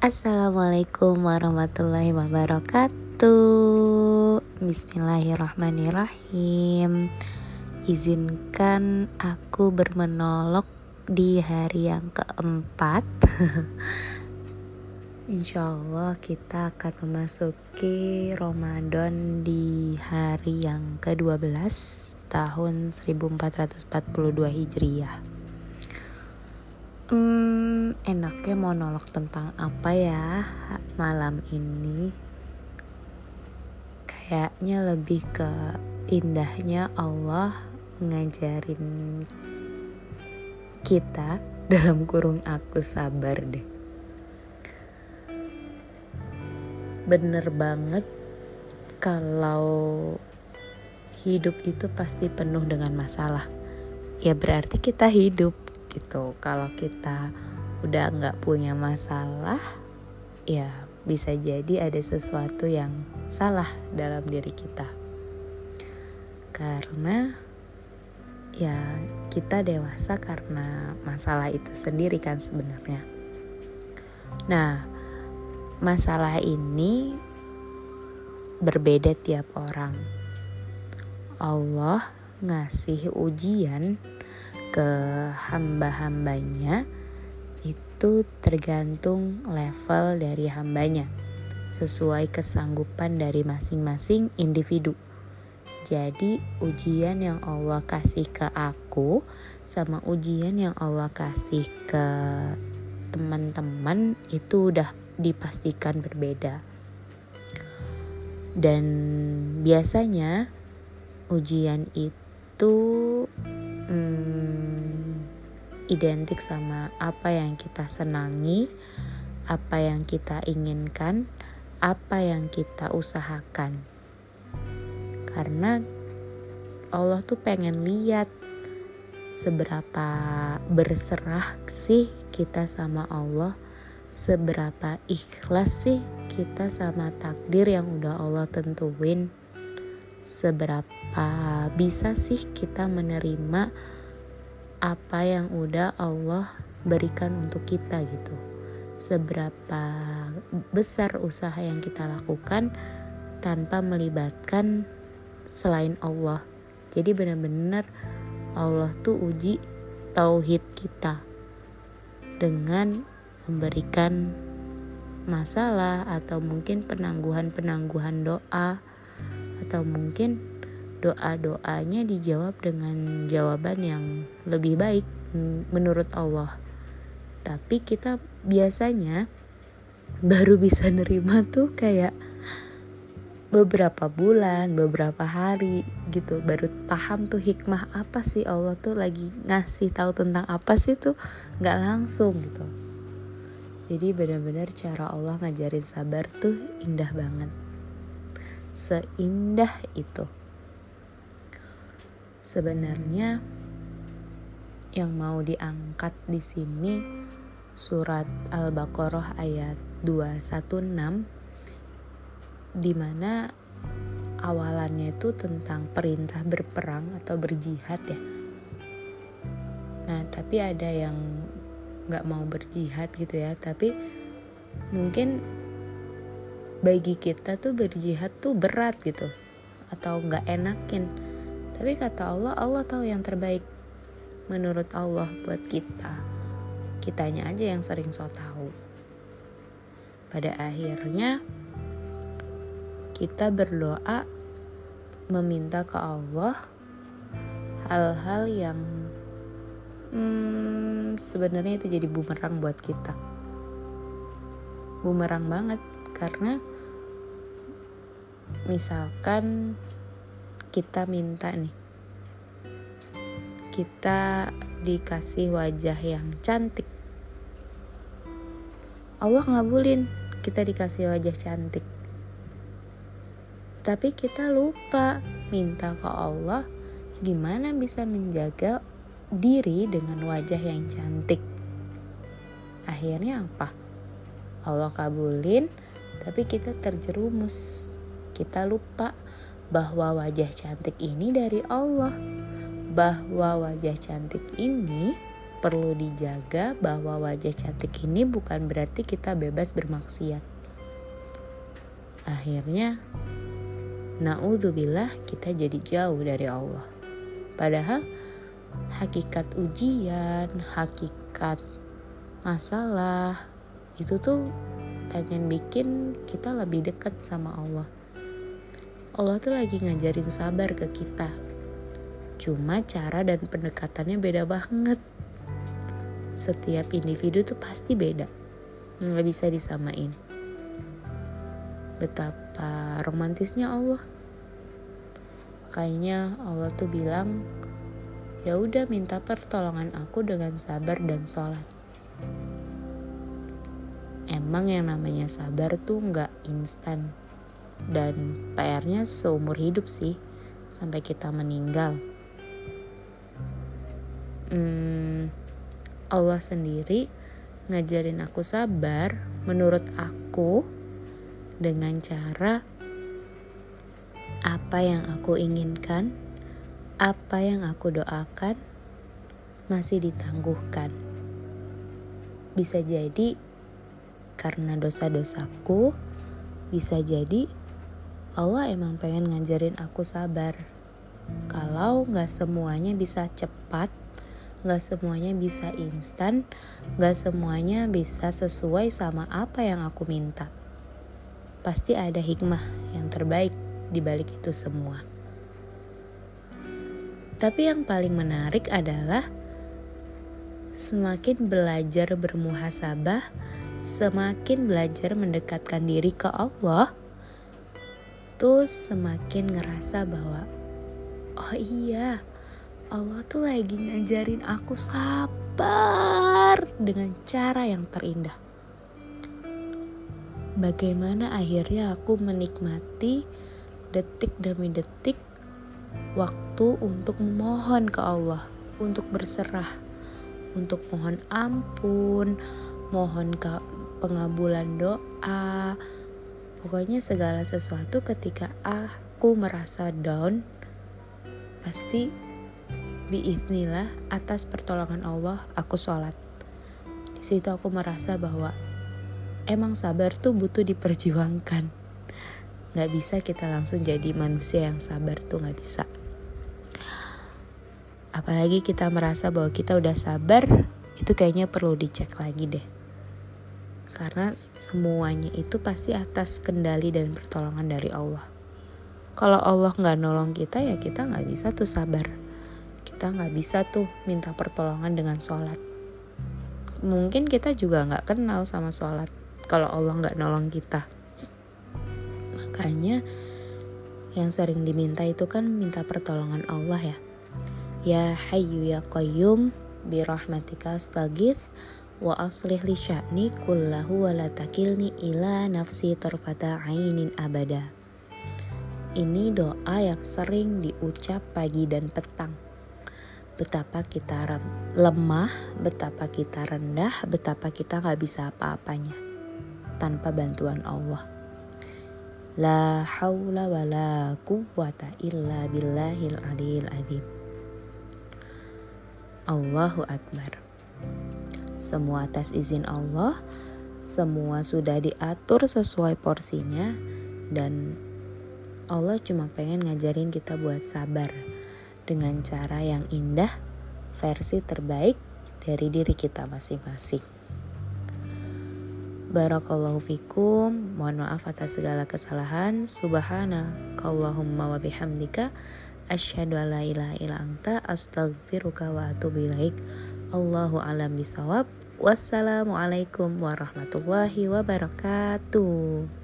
Assalamualaikum warahmatullahi wabarakatuh. Bismillahirrahmanirrahim. Izinkan aku bermenolok di hari yang keempat. Insya Allah kita akan memasuki Ramadan di hari yang ke-12 tahun 1442 Hijriah. Hmm, enaknya monolog tentang apa ya malam ini? Kayaknya lebih ke indahnya Allah ngajarin kita dalam kurung aku sabar deh. Bener banget kalau hidup itu pasti penuh dengan masalah. Ya berarti kita hidup gitu kalau kita udah nggak punya masalah ya bisa jadi ada sesuatu yang salah dalam diri kita. Karena ya kita dewasa karena masalah itu sendiri kan sebenarnya. Nah masalah ini berbeda tiap orang. Allah ngasih ujian ke hamba-hambanya itu tergantung level dari hambanya sesuai kesanggupan dari masing-masing individu. Jadi ujian yang Allah kasih ke aku sama ujian yang Allah kasih ke teman-teman itu udah dipastikan berbeda. Dan biasanya ujian itu hmm, identik sama apa yang kita senangi, apa yang kita inginkan, apa yang kita usahakan. Karena Allah tuh pengen lihat seberapa berserah sih kita sama Allah, seberapa ikhlas sih kita sama takdir yang udah Allah tentuin seberapa bisa sih kita menerima apa yang udah Allah berikan untuk kita gitu. Seberapa besar usaha yang kita lakukan tanpa melibatkan selain Allah. Jadi benar-benar Allah tuh uji tauhid kita dengan memberikan masalah atau mungkin penangguhan-penangguhan doa atau mungkin doa-doanya dijawab dengan jawaban yang lebih baik menurut Allah. Tapi kita biasanya baru bisa nerima tuh kayak beberapa bulan, beberapa hari gitu baru paham tuh hikmah apa sih Allah tuh lagi ngasih tahu tentang apa sih tuh nggak langsung gitu. Jadi benar-benar cara Allah ngajarin sabar tuh indah banget seindah itu. Sebenarnya yang mau diangkat di sini surat Al-Baqarah ayat 216 di mana awalannya itu tentang perintah berperang atau berjihad ya. Nah, tapi ada yang nggak mau berjihad gitu ya, tapi mungkin bagi kita tuh berjihad tuh berat gitu atau nggak enakin tapi kata Allah Allah tahu yang terbaik menurut Allah buat kita. Kitanya aja yang sering so tahu. Pada akhirnya kita berdoa meminta ke Allah hal-hal yang hmm, sebenarnya itu jadi bumerang buat kita. Bumerang banget karena misalkan kita minta nih. Kita dikasih wajah yang cantik. Allah ngabulin kita dikasih wajah cantik. Tapi kita lupa minta ke Allah gimana bisa menjaga diri dengan wajah yang cantik. Akhirnya apa? Allah kabulin tapi kita terjerumus. Kita lupa bahwa wajah cantik ini dari Allah. Bahwa wajah cantik ini perlu dijaga bahwa wajah cantik ini bukan berarti kita bebas bermaksiat. Akhirnya, naudzubillah kita jadi jauh dari Allah. Padahal hakikat ujian, hakikat masalah itu tuh pengen bikin kita lebih dekat sama Allah. Allah tuh lagi ngajarin sabar ke kita. Cuma cara dan pendekatannya beda banget. Setiap individu tuh pasti beda. Nggak bisa disamain. Betapa romantisnya Allah. Kayaknya Allah tuh bilang ya udah minta pertolongan aku dengan sabar dan sholat. Emang yang namanya sabar tuh nggak instan dan PR-nya seumur hidup sih sampai kita meninggal. Hmm, Allah sendiri ngajarin aku sabar menurut aku dengan cara apa yang aku inginkan, apa yang aku doakan masih ditangguhkan. Bisa jadi karena dosa-dosaku, bisa jadi Allah emang pengen ngajarin aku sabar. Kalau nggak semuanya bisa cepat, Gak semuanya bisa instan, gak semuanya bisa sesuai sama apa yang aku minta. Pasti ada hikmah yang terbaik di balik itu semua. Tapi yang paling menarik adalah semakin belajar bermuhasabah, semakin belajar mendekatkan diri ke Allah, tuh semakin ngerasa bahwa oh iya, Allah tuh lagi ngajarin aku sabar dengan cara yang terindah. Bagaimana akhirnya aku menikmati detik demi detik waktu untuk memohon ke Allah, untuk berserah, untuk mohon ampun, mohon ke pengabulan doa. Pokoknya segala sesuatu ketika aku merasa down, pasti biiznilah atas pertolongan Allah aku sholat. Di situ aku merasa bahwa emang sabar tuh butuh diperjuangkan. Gak bisa kita langsung jadi manusia yang sabar tuh gak bisa. Apalagi kita merasa bahwa kita udah sabar, itu kayaknya perlu dicek lagi deh. Karena semuanya itu pasti atas kendali dan pertolongan dari Allah. Kalau Allah nggak nolong kita ya kita nggak bisa tuh sabar kita nggak bisa tuh minta pertolongan dengan sholat. Mungkin kita juga nggak kenal sama sholat kalau Allah nggak nolong kita. Makanya yang sering diminta itu kan minta pertolongan Allah ya. Ya Hayyu ya Qayyum bi rahmatika astaghith wa aslih li sya'ni kullahu wa la takilni ila nafsi tarfata ainin abada. Ini doa yang sering diucap pagi dan petang betapa kita lemah, betapa kita rendah, betapa kita nggak bisa apa-apanya tanpa bantuan Allah. La haula wa la quwwata illa billahil aliyil azim. Allahu Akbar. Semua atas izin Allah, semua sudah diatur sesuai porsinya dan Allah cuma pengen ngajarin kita buat sabar dengan cara yang indah, versi terbaik dari diri kita masing-masing. Barakallahu fikum, mohon maaf atas segala kesalahan. Subhana kallahumma wa bihamdika asyhadu an la ilaha illa anta astaghfiruka wa atubu ilaik. Allahu alam bisawab. Wassalamualaikum warahmatullahi wabarakatuh.